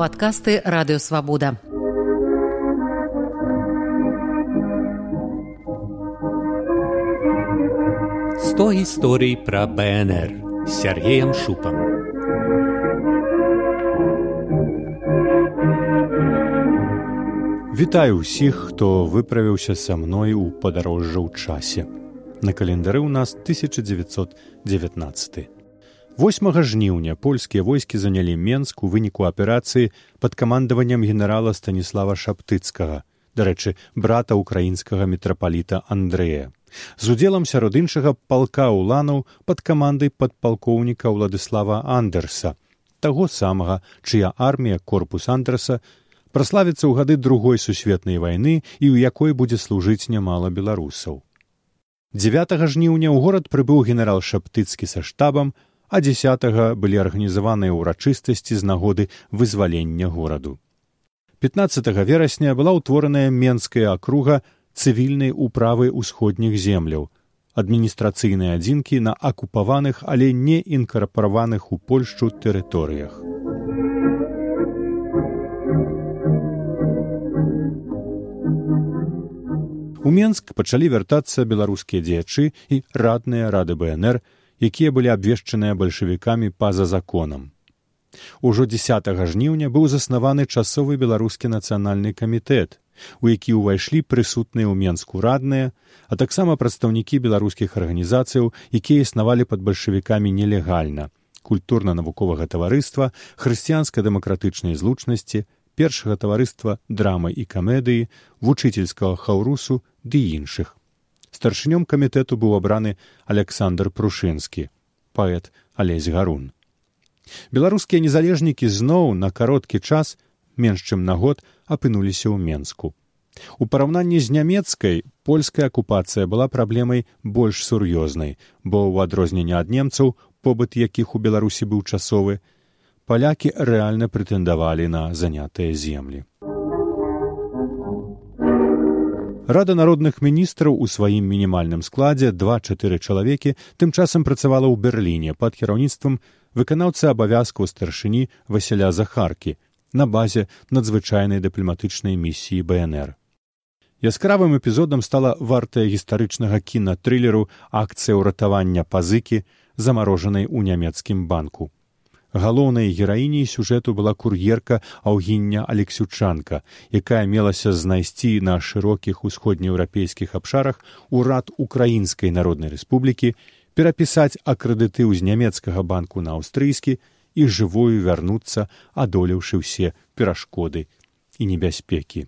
падкасты радыёвабода. Сто гісторый пра БНР з Сергеем Шупам. Вітаю ўсіх, хто выправіўся са мной у падарожжа ў часе. На календары ў нас 1919. 8 жніўня польскія войскі занялі менск у выніку аперацыі пад камандаваннем генерала станіслава шаптыцкага дарэчы брата украінскага мітрапаліта андрэя. З удзелам сярод іншага палка уланаў пад камандай падпалкоўніка ўладыслава андерса таго самага чыя армія корпус андерса праславіцца ў гады другой сусветнай вайны і ў якой будзе служыць нямала беларусаў. 9 жніўня ў горад прыбыў генерал шаптыцкі са штабам а десятга былі арганізаваныя ўрачыстасці з нагоды вызвалення гораду. 15 верасня была ўтвораная менская акруга цывільнай управы ўсходніх земляў, адміністрацыйныя адзінкі на акупаваных, але не інкарпараваных у польшчу тэрыторыях. У Менск пачалі вяртацца беларускія дзеячы і радныя рады БНР, якія былі абвешчаныя бальшавікамі па-за законам. Ужо 10 жніўня быў заснаваны часовы беларускі нацыянальны камітэт, у які ўвайшлі прысутныя ў менску радныя, а таксама прадстаўнікі беларускіх арганізацыяў, якія існавалі пад бальшавікамі нелегальна, культурна-навуковага таварыства, хрысціянска-дэмакратычнай злучнасці, першага таварыства драмы і камедыі, вучыцельскага хаўрусу ды іншых старшынём камітэту быў абраны александр прушынскі паэт алесь гарун. Беларускія незалежнікі зноў на кароткі час менш чым на год апынуліся ў менску. У параўнанні з нямецкай польская акупацыя была праблемай больш сур'ёзнай бо ў адрозненне ад немцаў побыт якіх у беларусі быў часовы палякі рэальна прэтэндавалі на занятыя землі рада народных міністраў у сваім мінімальным складзе два чатыры чалавекі тым часам працавала ў берліне пад кіраўніцтвам выканаўцы абавязкаў старшыні васяля захаркі на базе надзвычайнай дыпламатычнай місіі бнр. Яскравым эпізодам стала вартая гістарычнага кінатрылеру акцыя ўратавання пазыкі замарожанай у нямецкім банку галоўнай гераіняй сюжэту была кур'ерка аўгіння алексючанка якая мелася знайсці на шырокіх усходнееўрапейскіх абшарах урад украінскай народнай рэспублікі перапісаць акрэдытыў з нямецкага банку на аўстрыйскі і жывою вярнуцца адолеўшы ўсе перашкоды і небяспекі.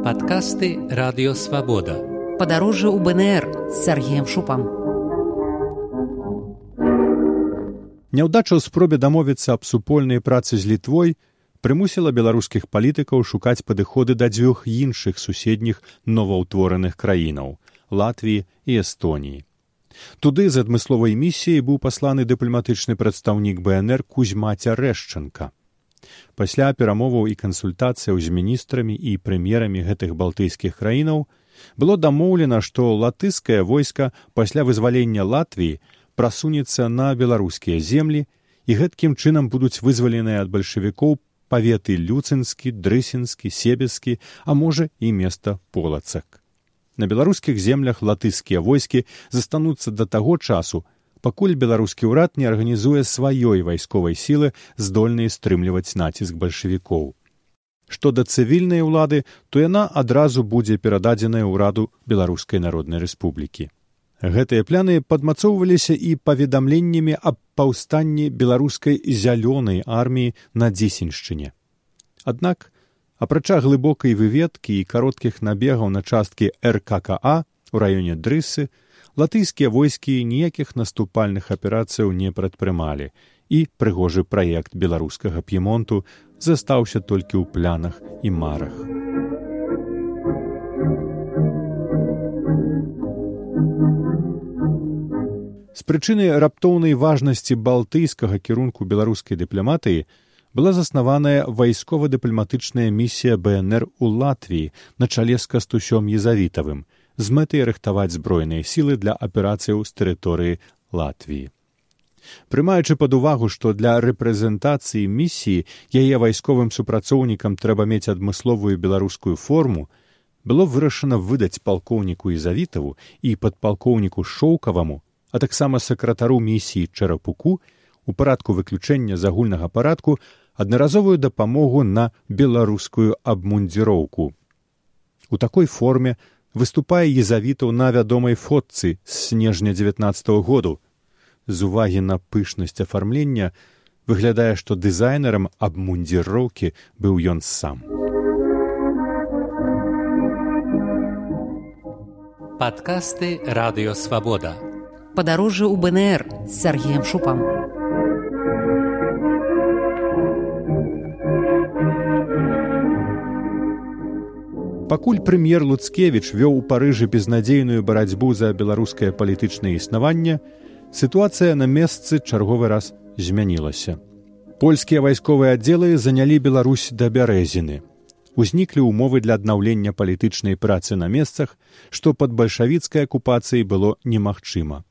Падкасты радыёвабода падарожжа ў бнр з сергеем шупам Няўдача ў спробе дамовіцца аб супольнай працы з літвой прымусіла беларускіх палітыкаў шукаць падыходы да дзвюх іншых суседніх новаўтвораных краінаў латвіі і эстоніі. Туды з адмысловай місіяй быў пасланы дыпламатычны прадстаўнік бнр кузьма цярэшчынка. Пасля перамоваў і кансультацыяў з міністрамі і прэм'ерамі гэтых балтыйскіх краінаў было дамоўлена, што латыскае войска пасля вызвалення латвіі прасунецца на беларускія землі і гэткім чынам будуць вызваленыя ад бальшавікоў паветы люцынскі дрысінскі себескі а можа і места полацак. На беларускіх землях латыскія войскі застануцца да таго часу пакуль беларускі ўрад не арганізуе сваёй вайсковай сілы здольнай стрымліваць націск бальшавікоў. Што да цывільнай улады то яна адразу будзе перададзеная ўраду беларускай народнай рэспублікі Гэтыя пляны падмацоўваліся і паведамленнямі аб паўстанні беларускай зялёнай арміі на дзесеньшчыне. Аднак, апрача глыбокай выведкі і кароткіх набегаў на часткі ркка у раёне дрысы латыйскія войскі ніякіх наступальных аперацыяў не прадпрымалі і прыгожы праект беларускага п'емонту застаўся толькі ў плянах і марах. З прычыны раптоўнай важнасці балтыйскага кірунку беларускай дыпламатыі была заснаваная вайскова-дыпламатычная місія бнр у латвіі на чале з кастусём езавітавым з мэтай рыхтаваць збройныя сілы для аперацыяў з тэрыторыі латвіі. Прымаючы пад увагу, што для рэпрэзентацыі місіі яе вайсковым супрацоўнікам трэба мець адмысловую беларускую форму, было вырашана выдаць палкоўніку Ізавітаву і падпалкоўніку шоўкаваму, а таксама сакратару місіі чарапуку у парадку выключэння з агульнага парадку аднаразовую дапамогу на беларускую абмундзіроўку. У такой форме выступае езавітаў на вядомай фотцы з снежня 19 -го году. З увагі на пышнасць афармлення выглядае, што дызайнерам абмундзіроўкі быў ён сам. Падкасты радыёвабода. Падарожжа ў БНР з Сергеем Шупам. пакуль прэм'ер луцкевіч вёў у парыжы безнадзейную барацьбу за беларускае палітычнае існаванне сітуацыя на месцы чарговы раз змянілася. Польскія вайсковыя аддзелы занялі беларусь да бярэзіны. Узніклі ўмовы для аднаўлення палітычнай працы на месцах што пад бальшавіцкай акупацыяй было немагчыма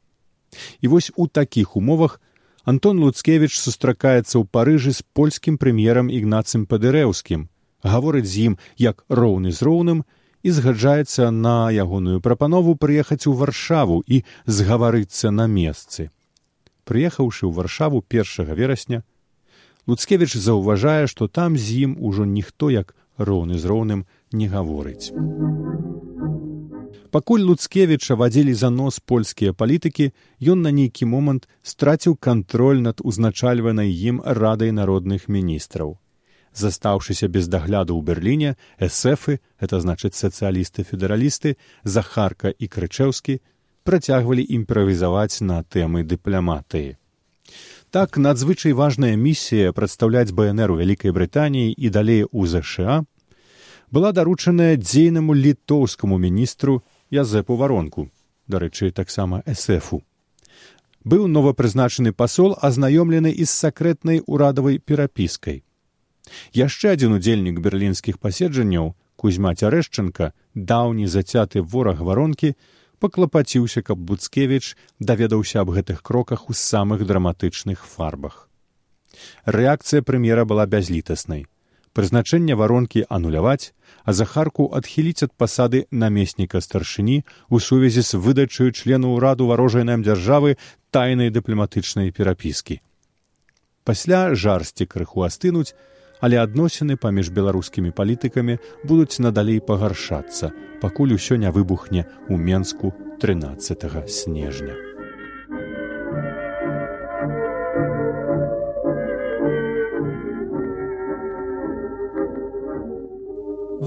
і вось у такіх умовах антон луцкевіч сустракаецца ў парыжы з польскім прэм'ерам ігнацым падырэўскім гаворыць з ім як роўны з роўным і згаджаецца на ягоную прапанову прыехаць у варшаву і згаварыцца на месцы. Прыехаўшы ў варшаву першага верасня, Луцкевіч заўважае, што там з ім ужо ніхто як роўны з роўным не гаворыць. Пакуль Луцкевіча вадзілі за нос польскія палітыкі, ён на нейкі момант страціў кантроль над узначальванай ім радай народных міністраў. Застаўшыся без дагляду ў берерліне эсэфы это значыць сацыялісты федэралісты захарка і крычэўскі працягвалі імправізаваць на тэмы дыпламатыі. Так надзвычай важная місія прадстаўляць бнр у вялікай брытаніі і далей у ЗША была даручаная дзейнаму літоўскаму міністру язэпу варонку дарэчы таксама эсэфу. Быў новапрызначаны пасол азнаёмлены і з сакрэтнай урадавай перапіскай. Яшчэ адзін удзельнік берлінскіх паседжанняў кузьма цярэшчынка даўні зацяты вораг варонкі паклапаціўся каб буцкевіч даведаўся аб гэтых кроках у самых драматычных фарбах. Рэакцыя прэм'ера была бязлітаснай прызначэнне варонкі ануляваць а захарку адхіліць ад пасады намесніка старшыні у сувязі з выдачаю члену ўраду варожай нам дзяржавы тайнай дыпламатычнай перапіскі пасля жарсці крыху астынуць але адносіны паміж беларускімі палітыкамі будуць надалей пагаршацца, пакуль усё не выбухне ў менску 13 снежня.